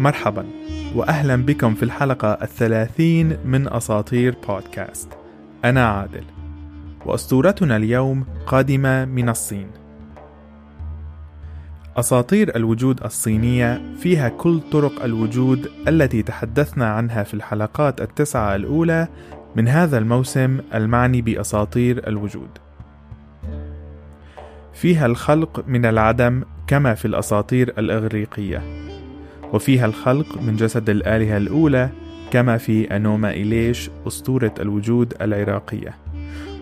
مرحبا وأهلا بكم في الحلقة الثلاثين من أساطير بودكاست. أنا عادل وأسطورتنا اليوم قادمة من الصين. أساطير الوجود الصينية فيها كل طرق الوجود التي تحدثنا عنها في الحلقات التسعة الأولى من هذا الموسم المعني بأساطير الوجود. فيها الخلق من العدم كما في الأساطير الإغريقية، وفيها الخلق من جسد الآلهة الأولى كما في أنوما إليش أسطورة الوجود العراقية.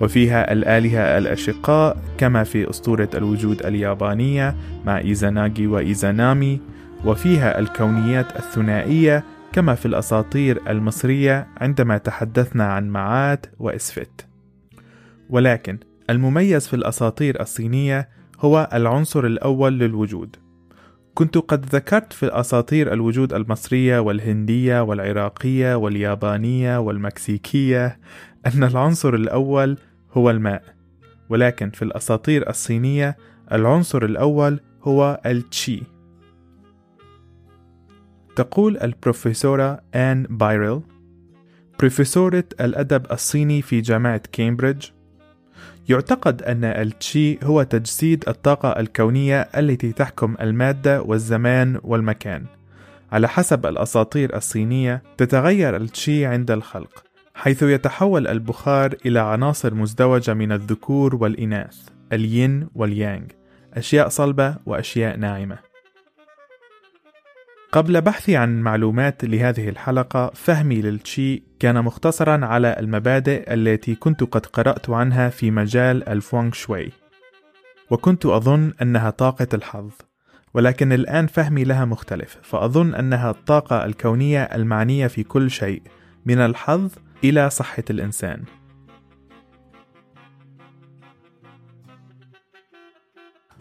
وفيها الآلهة الأشقاء كما في أسطورة الوجود اليابانية مع إيزاناغي وإيزانامي. وفيها الكونيات الثنائية كما في الأساطير المصرية عندما تحدثنا عن معات وإسفت. ولكن المميز في الأساطير الصينية هو العنصر الأول للوجود. كنت قد ذكرت في الأساطير الوجود المصرية والهندية والعراقية واليابانية والمكسيكية أن العنصر الأول هو الماء ولكن في الأساطير الصينية العنصر الأول هو التشي تقول البروفيسورة آن بايرل بروفيسورة الأدب الصيني في جامعة كامبريدج يعتقد أن التشي هو تجسيد الطاقة الكونية التي تحكم المادة والزمان والمكان. على حسب الأساطير الصينية تتغير التشي عند الخلق حيث يتحول البخار إلى عناصر مزدوجة من الذكور والإناث الين واليانغ أشياء صلبة وأشياء ناعمة. قبل بحثي عن معلومات لهذه الحلقة فهمي للتشي كان مختصرا على المبادئ التي كنت قد قرأت عنها في مجال الفوانغ شوي. وكنت أظن أنها طاقة الحظ ولكن الآن فهمي لها مختلف فأظن أنها الطاقة الكونية المعنية في كل شيء من الحظ إلى صحة الإنسان.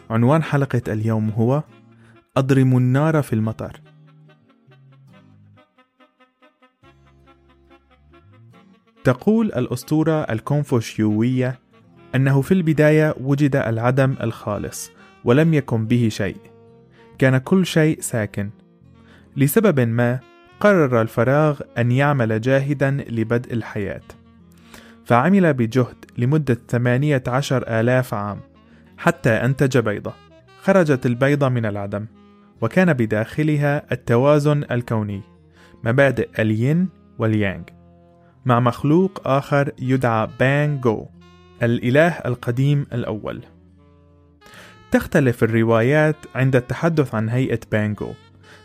عنوان حلقة اليوم هو أضرم النار في المطر. تقول الأسطورة الكونفوشيوية أنه في البداية وجد العدم الخالص ولم يكن به شيء. كان كل شيء ساكن. لسبب ما قرر الفراغ أن يعمل جاهدا لبدء الحياة. فعمل بجهد لمدة ثمانية عشر آلاف عام حتى أنتج بيضة. خرجت البيضة من العدم وكان بداخلها التوازن الكوني مبادئ الين واليانغ. مع مخلوق آخر يدعى بانغو الإله القديم الأول. تختلف الروايات عند التحدث عن هيئة بانغو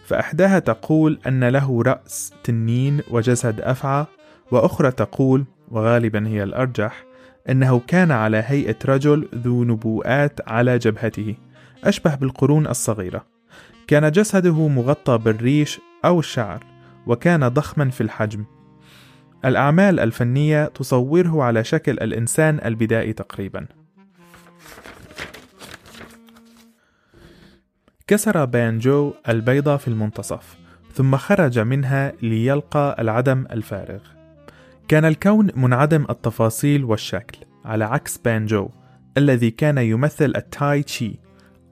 فإحداها تقول أن له رأس تنين وجسد أفعى وأخرى تقول وغالبا هي الأرجح أنه كان على هيئة رجل ذو نبوءات على جبهته أشبه بالقرون الصغيرة. كان جسده مغطى بالريش أو الشعر وكان ضخما في الحجم. الأعمال الفنية تصوره على شكل الإنسان البدائي تقريبا. كسر بانجو البيضة في المنتصف ثم خرج منها ليلقى العدم الفارغ. كان الكون منعدم التفاصيل والشكل على عكس بانجو الذي كان يمثل التاي تشي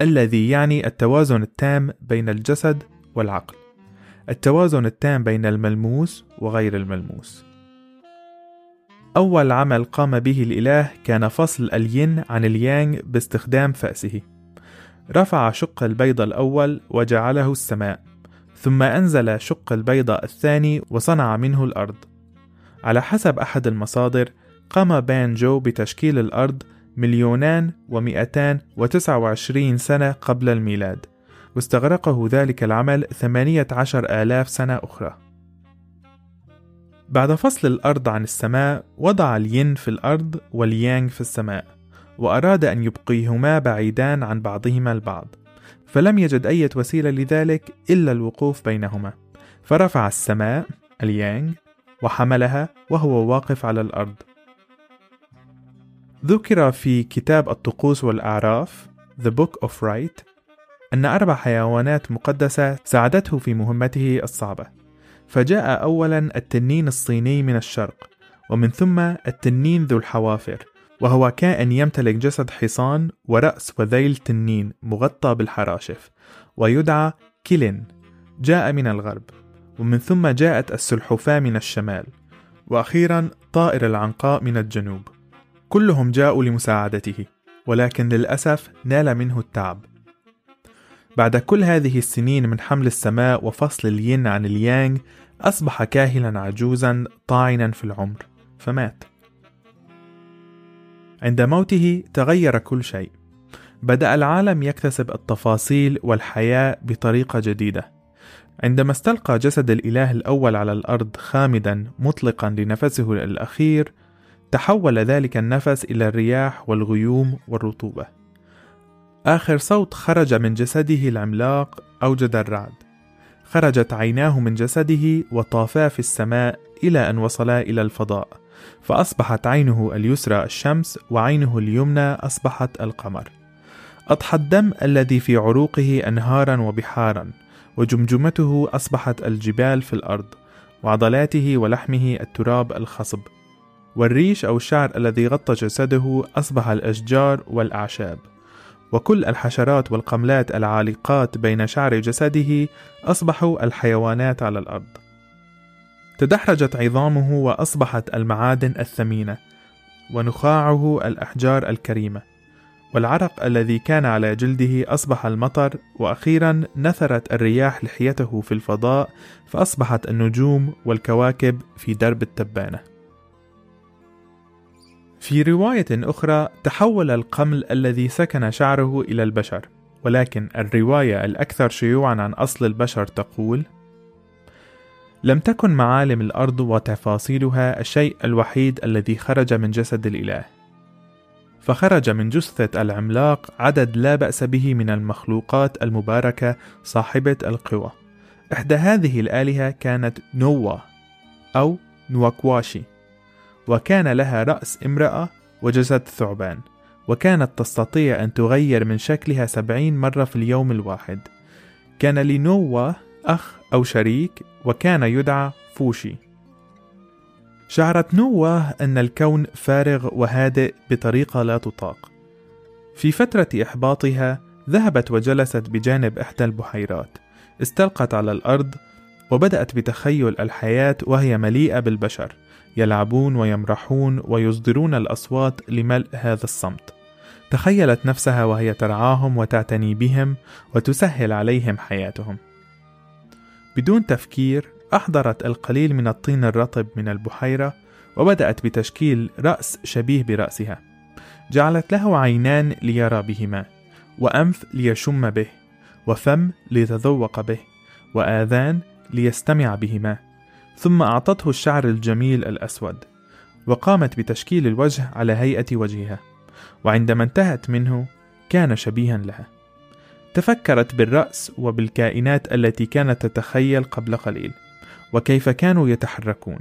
الذي يعني التوازن التام بين الجسد والعقل. التوازن التام بين الملموس وغير الملموس. أول عمل قام به الإله كان فصل الين عن اليانغ باستخدام فأسه. رفع شق البيض الأول وجعله السماء ثم أنزل شق البيض الثاني وصنع منه الأرض. على حسب أحد المصادر قام بانجو بتشكيل الأرض مليونان ومئتان وتسعة وعشرين سنة قبل الميلاد واستغرقه ذلك العمل ثمانية عشر آلاف سنة أخرى. بعد فصل الأرض عن السماء وضع الين في الأرض واليانغ في السماء وأراد أن يبقيهما بعيدان عن بعضهما البعض. فلم يجد أي وسيلة لذلك إلا الوقوف بينهما. فرفع السماء اليانغ وحملها وهو واقف على الأرض. ذكر في كتاب الطقوس والأعراف The Book of Right أن أربع حيوانات مقدسة ساعدته في مهمته الصعبة. فجاء أولا التنين الصيني من الشرق ومن ثم التنين ذو الحوافر وهو كائن يمتلك جسد حصان ورأس وذيل تنين مغطى بالحراشف ويدعى كيلين جاء من الغرب ومن ثم جاءت السلحفاة من الشمال وأخيرا طائر العنقاء من الجنوب. كلهم جاءوا لمساعدته ولكن للأسف نال منه التعب. بعد كل هذه السنين من حمل السماء وفصل الين عن اليانغ أصبح كاهلا عجوزا طاعنا في العمر. فمات. عند موته تغير كل شيء. بدأ العالم يكتسب التفاصيل والحياة بطريقة جديدة. عندما استلقى جسد الإله الأول على الأرض خامدا مطلقا لنفسه الأخير تحول ذلك النفس إلى الرياح والغيوم والرطوبة. آخر صوت خرج من جسده العملاق أوجد الرعد. خرجت عيناه من جسده وطافا في السماء إلى أن وصلا إلى الفضاء فأصبحت عينه اليسرى الشمس وعينه اليمنى أصبحت القمر. أضحى الدم الذي في عروقه أنهارا وبحارا وجمجمته أصبحت الجبال في الأرض وعضلاته ولحمه التراب الخصب. والريش أو الشعر الذي غطى جسده أصبح الأشجار والأعشاب. وكل الحشرات والقملات العالقات بين شعر جسده أصبحوا الحيوانات على الأرض. تدحرجت عظامه وأصبحت المعادن الثمينة ونخاعه الأحجار الكريمة. والعرق الذي كان على جلده أصبح المطر وأخيرا نثرت الرياح لحيته في الفضاء فأصبحت النجوم والكواكب في درب التبانة. في رواية أخرى تحول القمل الذي سكن شعره إلى البشر ولكن الرواية الأكثر شيوعا عن أصل البشر تقول لم تكن معالم الأرض وتفاصيلها الشيء الوحيد الذي خرج من جسد الإله فخرج من جثة العملاق عدد لا بأس به من المخلوقات المباركة صاحبة القوى. إحدى هذه الآلهة كانت نوا أو نواكواشي. وكان لها رأس امرأة وجسد ثعبان وكانت تستطيع أن تغير من شكلها سبعين مرة في اليوم الواحد. كان لنوا أخ أو شريك وكان يدعى فوشي. شعرت نواه أن الكون فارغ وهادئ بطريقة لا تطاق. في فترة إحباطها ذهبت وجلست بجانب إحدى البحيرات. استلقت على الأرض وبدأت بتخيل الحياة وهي مليئة بالبشر. يلعبون ويمرحون ويصدرون الأصوات لملء هذا الصمت. تخيلت نفسها وهي ترعاهم وتعتني بهم وتسهل عليهم حياتهم. بدون تفكير أحضرت القليل من الطين الرطب من البحيرة وبدأت بتشكيل رأس شبيه برأسها. جعلت له عينان ليرى بهما وأنف ليشم به وفم ليتذوق به وآذان ليستمع بهما. ثم أعطته الشعر الجميل الأسود وقامت بتشكيل الوجه على هيئة وجهها وعندما انتهت منه كان شبيها لها. تفكرت بالرأس وبالكائنات التي كانت تتخيل قبل قليل وكيف كانوا يتحركون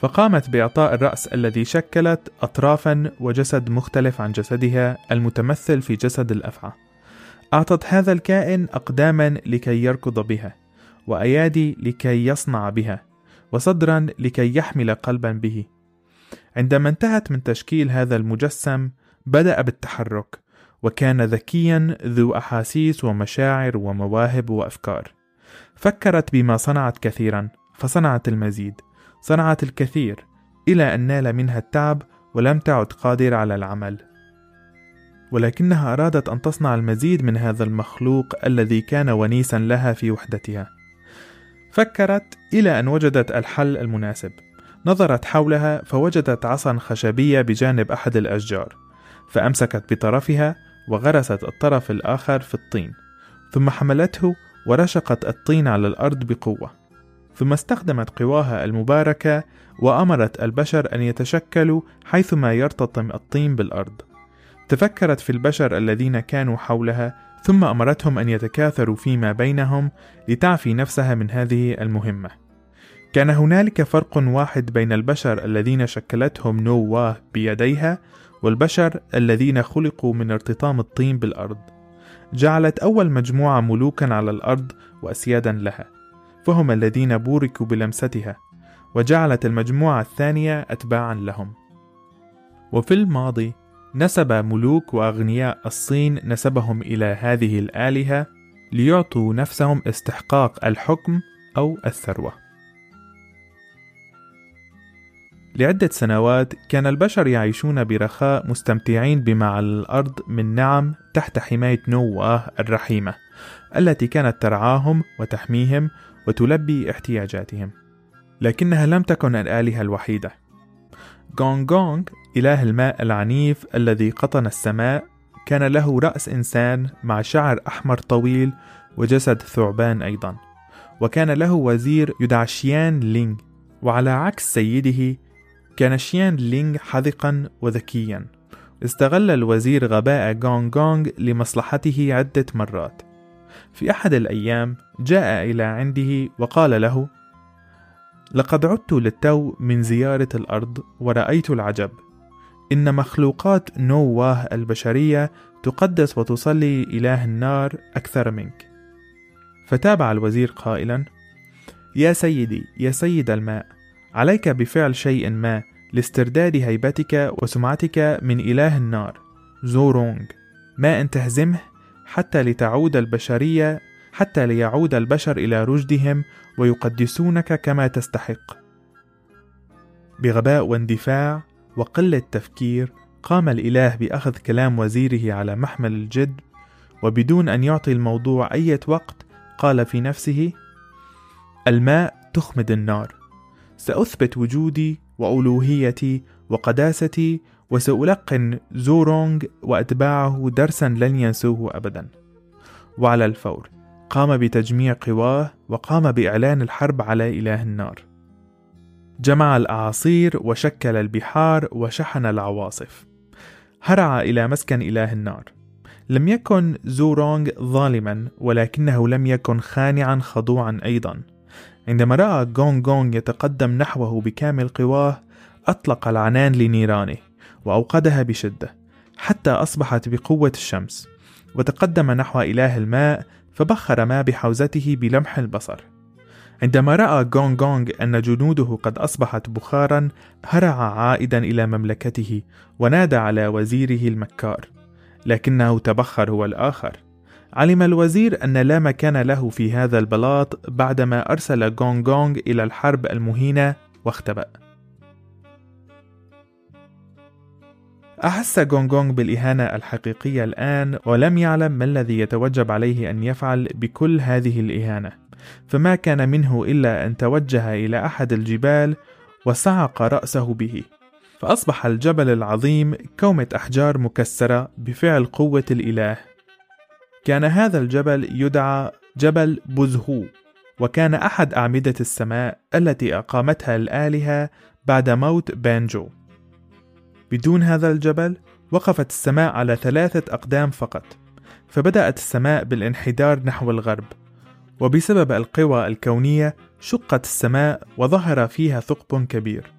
فقامت بإعطاء الرأس الذي شكلت أطرافا وجسد مختلف عن جسدها المتمثل في جسد الأفعى. أعطت هذا الكائن أقداما لكي يركض بها وأيادي لكي يصنع بها. وصدرا لكي يحمل قلبا به. عندما انتهت من تشكيل هذا المجسم بدأ بالتحرك وكان ذكيا ذو أحاسيس ومشاعر ومواهب وأفكار. فكرت بما صنعت كثيرا فصنعت المزيد صنعت الكثير إلى أن نال منها التعب ولم تعد قادرة على العمل. ولكنها أرادت أن تصنع المزيد من هذا المخلوق الذي كان ونيسا لها في وحدتها. فكرت إلى أن وجدت الحل المناسب. نظرت حولها فوجدت عصا خشبية بجانب أحد الأشجار فأمسكت بطرفها وغرست الطرف الآخر في الطين ثم حملته ورشقت الطين على الأرض بقوة. ثم استخدمت قواها المباركة وأمرت البشر أن يتشكلوا حيثما يرتطم الطين بالأرض. تفكرت في البشر الذين كانوا حولها ثم أمرتهم أن يتكاثروا فيما بينهم لتعفي نفسها من هذه المهمة. كان هنالك فرق واحد بين البشر الذين شكلتهم نواه بيديها والبشر الذين خلقوا من ارتطام الطين بالأرض. جعلت أول مجموعة ملوكا على الأرض وأسيادا لها فهم الذين بوركوا بلمستها وجعلت المجموعة الثانية أتباعا لهم. وفي الماضي نسب ملوك وأغنياء الصين نسبهم إلى هذه الآلهة ليعطوا نفسهم استحقاق الحكم أو الثروة. لعدة سنوات كان البشر يعيشون برخاء مستمتعين بما على الأرض من نعم تحت حماية نواه الرحيمة التي كانت ترعاهم وتحميهم وتلبي احتياجاتهم لكنها لم تكن الآلهة الوحيدة غونغ غونغ إله الماء العنيف الذي قطن السماء كان له رأس إنسان مع شعر أحمر طويل وجسد ثعبان أيضا. وكان له وزير يدعى شيان لينغ. وعلى عكس سيده كان شيان لينغ حذقا وذكيا. استغل الوزير غباء غونغ غونغ لمصلحته عدة مرات. في أحد الأيام جاء إلى عنده وقال له لقد عدت للتو من زيارة الأرض ورأيت العجب. إن مخلوقات نواه البشرية تقدس وتصلي إله النار أكثر منك فتابع الوزير قائلا يا سيدي يا سيد الماء عليك بفعل شيء ما لاسترداد هيبتك وسمعتك من إله النار زورونغ ما أن تهزمه حتى لتعود البشرية حتى ليعود البشر إلى رشدهم ويقدسونك كما تستحق. بغباء واندفاع وقلة تفكير قام الإله بأخذ كلام وزيره على محمل الجد وبدون أن يعطي الموضوع أي وقت قال في نفسه: الماء تخمد النار، سأثبت وجودي وألوهيتي وقداستي وسألقن زورونغ وأتباعه درسا لن ينسوه أبدا. وعلى الفور قام بتجميع قواه وقام بإعلان الحرب على إله النار. جمع الأعاصير وشكل البحار وشحن العواصف. هرع إلى مسكن إله النار. لم يكن زورونغ ظالما ولكنه لم يكن خانعا خضوعا أيضا. عندما رأى غونغ غونغ يتقدم نحوه بكامل قواه أطلق العنان لنيرانه وأوقدها بشدة حتى أصبحت بقوة الشمس. وتقدم نحو إله الماء فبخر ما بحوزته بلمح البصر. عندما رأى غونغ غونغ أن جنوده قد أصبحت بخارا هرع عائدا إلى مملكته ونادى على وزيره المكار. لكنه تبخر هو الآخر. علم الوزير أن لا مكان له في هذا البلاط بعدما أرسل غونغ غونغ إلى الحرب المهينة واختبأ. أحس غونغ غونغ بالإهانة الحقيقية الآن ولم يعلم ما الذي يتوجب عليه أن يفعل بكل هذه الإهانة. فما كان منه إلا أن توجه إلى أحد الجبال وصعق رأسه به. فأصبح الجبل العظيم كومة أحجار مكسرة بفعل قوة الإله. كان هذا الجبل يدعى جبل بوزهو وكان أحد أعمدة السماء التي أقامتها الآلهة بعد موت بانجو. بدون هذا الجبل وقفت السماء على ثلاثة أقدام فقط فبدأت السماء بالانحدار نحو الغرب. وبسبب القوى الكونية شقت السماء وظهر فيها ثقب كبير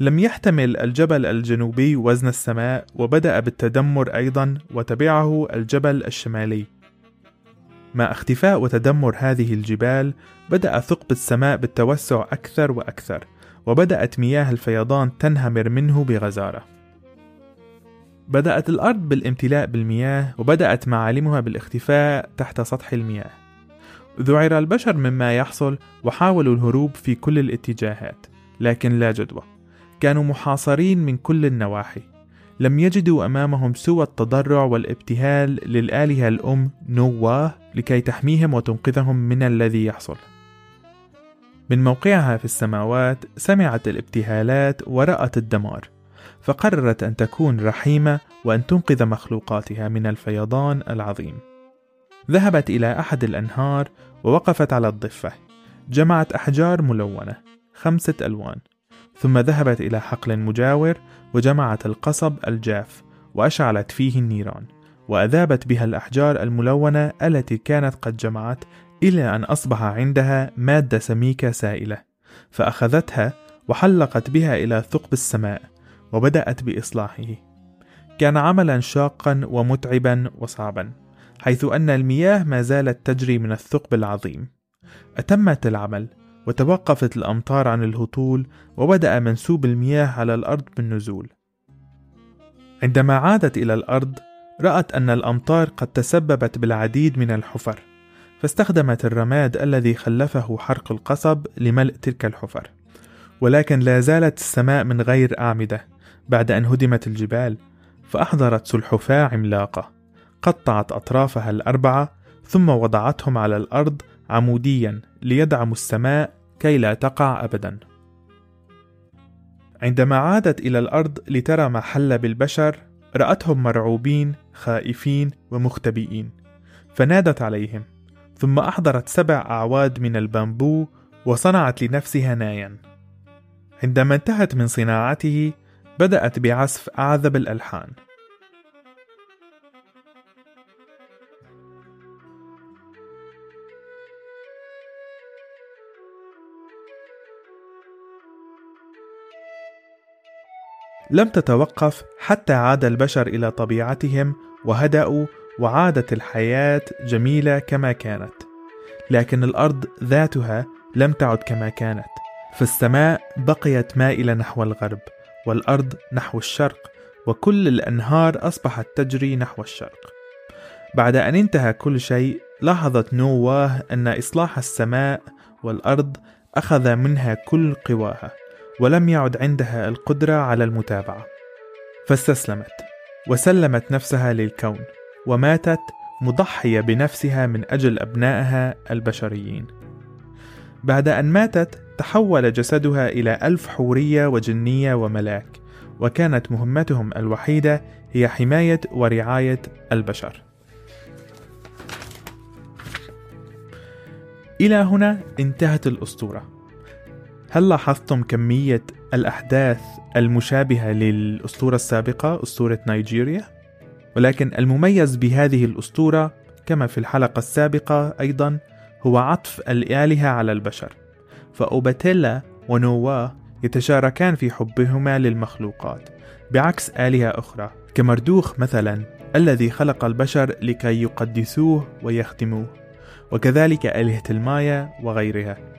لم يحتمل الجبل الجنوبي وزن السماء وبدأ بالتدمر أيضا وتبعه الجبل الشمالي مع اختفاء وتدمر هذه الجبال بدأ ثقب السماء بالتوسع أكثر وأكثر وبدأت مياه الفيضان تنهمر منه بغزارة. بدأت الأرض بالامتلاء بالمياه وبدأت معالمها بالاختفاء تحت سطح المياه. ذعر البشر مما يحصل وحاولوا الهروب في كل الاتجاهات، لكن لا جدوى. كانوا محاصرين من كل النواحي. لم يجدوا أمامهم سوى التضرع والابتهال للآلهة الأم نواه لكي تحميهم وتنقذهم من الذي يحصل. من موقعها في السماوات سمعت الابتهالات ورأت الدمار فقررت أن تكون رحيمة وأن تنقذ مخلوقاتها من الفيضان العظيم ذهبت إلى أحد الأنهار ووقفت على الضفة. جمعت أحجار ملونة خمسة ألوان. ثم ذهبت إلى حقل مجاور وجمعت القصب الجاف وأشعلت فيه النيران وأذابت بها الأحجار الملونة التي كانت قد جمعت إلى أن أصبح عندها مادة سميكة سائلة. فأخذتها وحلقت بها إلى ثقب السماء وبدأت بإصلاحه. كان عملا شاقا ومتعبا وصعبا. حيث أن المياه ما زالت تجري من الثقب العظيم. أتمت العمل وتوقفت الأمطار عن الهطول وبدأ منسوب المياه على الأرض بالنزول. عندما عادت إلى الأرض رأت أن الأمطار قد تسببت بالعديد من الحفر فاستخدمت الرماد الذي خلفه حرق القصب لملء تلك الحفر. ولكن لا زالت السماء من غير أعمدة. بعد أن هدمت الجبال فأحضرت سلحفاة عملاقة. قطعت أطرافها الأربعة ثم وضعتهم على الأرض عموديا ليدعموا السماء كي لا تقع أبدا. عندما عادت إلى الأرض لترى ما حل بالبشر رأتهم مرعوبين خائفين ومختبئين. فنادت عليهم ثم أحضرت سبع أعواد من البامبو وصنعت لنفسها نايا. عندما انتهت من صناعته بدأت بعزف أعذب الألحان. لم تتوقف حتى عاد البشر إلى طبيعتهم وهدأوا وعادت الحياة جميلة كما كانت. لكن الأرض ذاتها لم تعد كما كانت. فالسماء بقيت مائلة نحو الغرب والأرض نحو الشرق وكل الأنهار أصبحت تجري نحو الشرق. بعد أن انتهى كل شيء لاحظت نواه أن إصلاح السماء والأرض أخذ منها كل قواها. ولم يعد عندها القدرة على المتابعة. فاستسلمت وسلمت نفسها للكون وماتت مضحية بنفسها من أجل أبنائها البشريين. بعد أن ماتت تحول جسدها إلى ألف حورية وجنية وملاك وكانت مهمتهم الوحيدة هي حماية ورعاية البشر. إلى هنا انتهت الأسطورة. هل لاحظتم كمية الأحداث المشابهة للأسطورة السابقة أسطورة نيجيريا؟ ولكن المميز بهذه الأسطورة كما في الحلقة السابقة أيضا هو عطف الآلهة على البشر فأوباتيلا ونواه يتشاركان في حبهما للمخلوقات بعكس آلهة أخرى كمردوخ مثلا الذي خلق البشر لكي يقدسوه ويخدموه وكذلك آلهة المايا وغيرها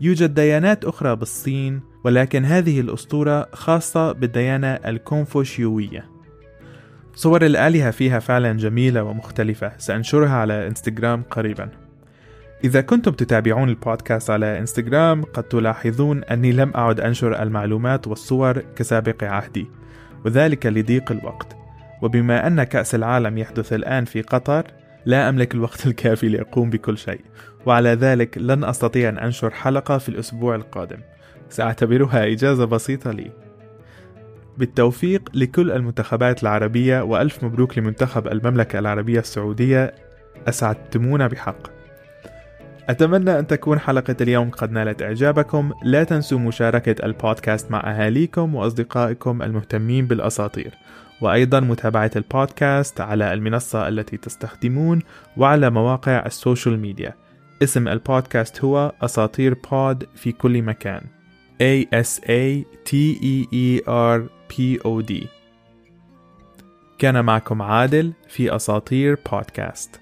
يوجد ديانات أخرى بالصين ولكن هذه الأسطورة خاصة بالديانة الكونفوشيوية. صور الآلهة فيها فعلا جميلة ومختلفة سأنشرها على إنستغرام قريبا. إذا كنتم تتابعون البودكاست على إنستغرام قد تلاحظون أني لم أعد أنشر المعلومات والصور كسابق عهدي وذلك لضيق الوقت. وبما أن كأس العالم يحدث الآن في قطر لا أملك الوقت الكافي لأقوم بكل شيء. وعلى ذلك لن أستطيع أن أنشر حلقة في الأسبوع القادم. سأعتبرها إجازة بسيطة لي. بالتوفيق لكل المنتخبات العربية وألف مبروك لمنتخب المملكة العربية السعودية. أسعدتمونا بحق. أتمنى أن تكون حلقة اليوم قد نالت إعجابكم. لا تنسوا مشاركة البودكاست مع أهاليكم وأصدقائكم المهتمين بالأساطير. وأيضا متابعة البودكاست على المنصة التي تستخدمون وعلى مواقع ال social media. اسم البودكاست هو أساطير بود في كل مكان. A S A T E E R P O D. كان معكم عادل في أساطير بودكاست.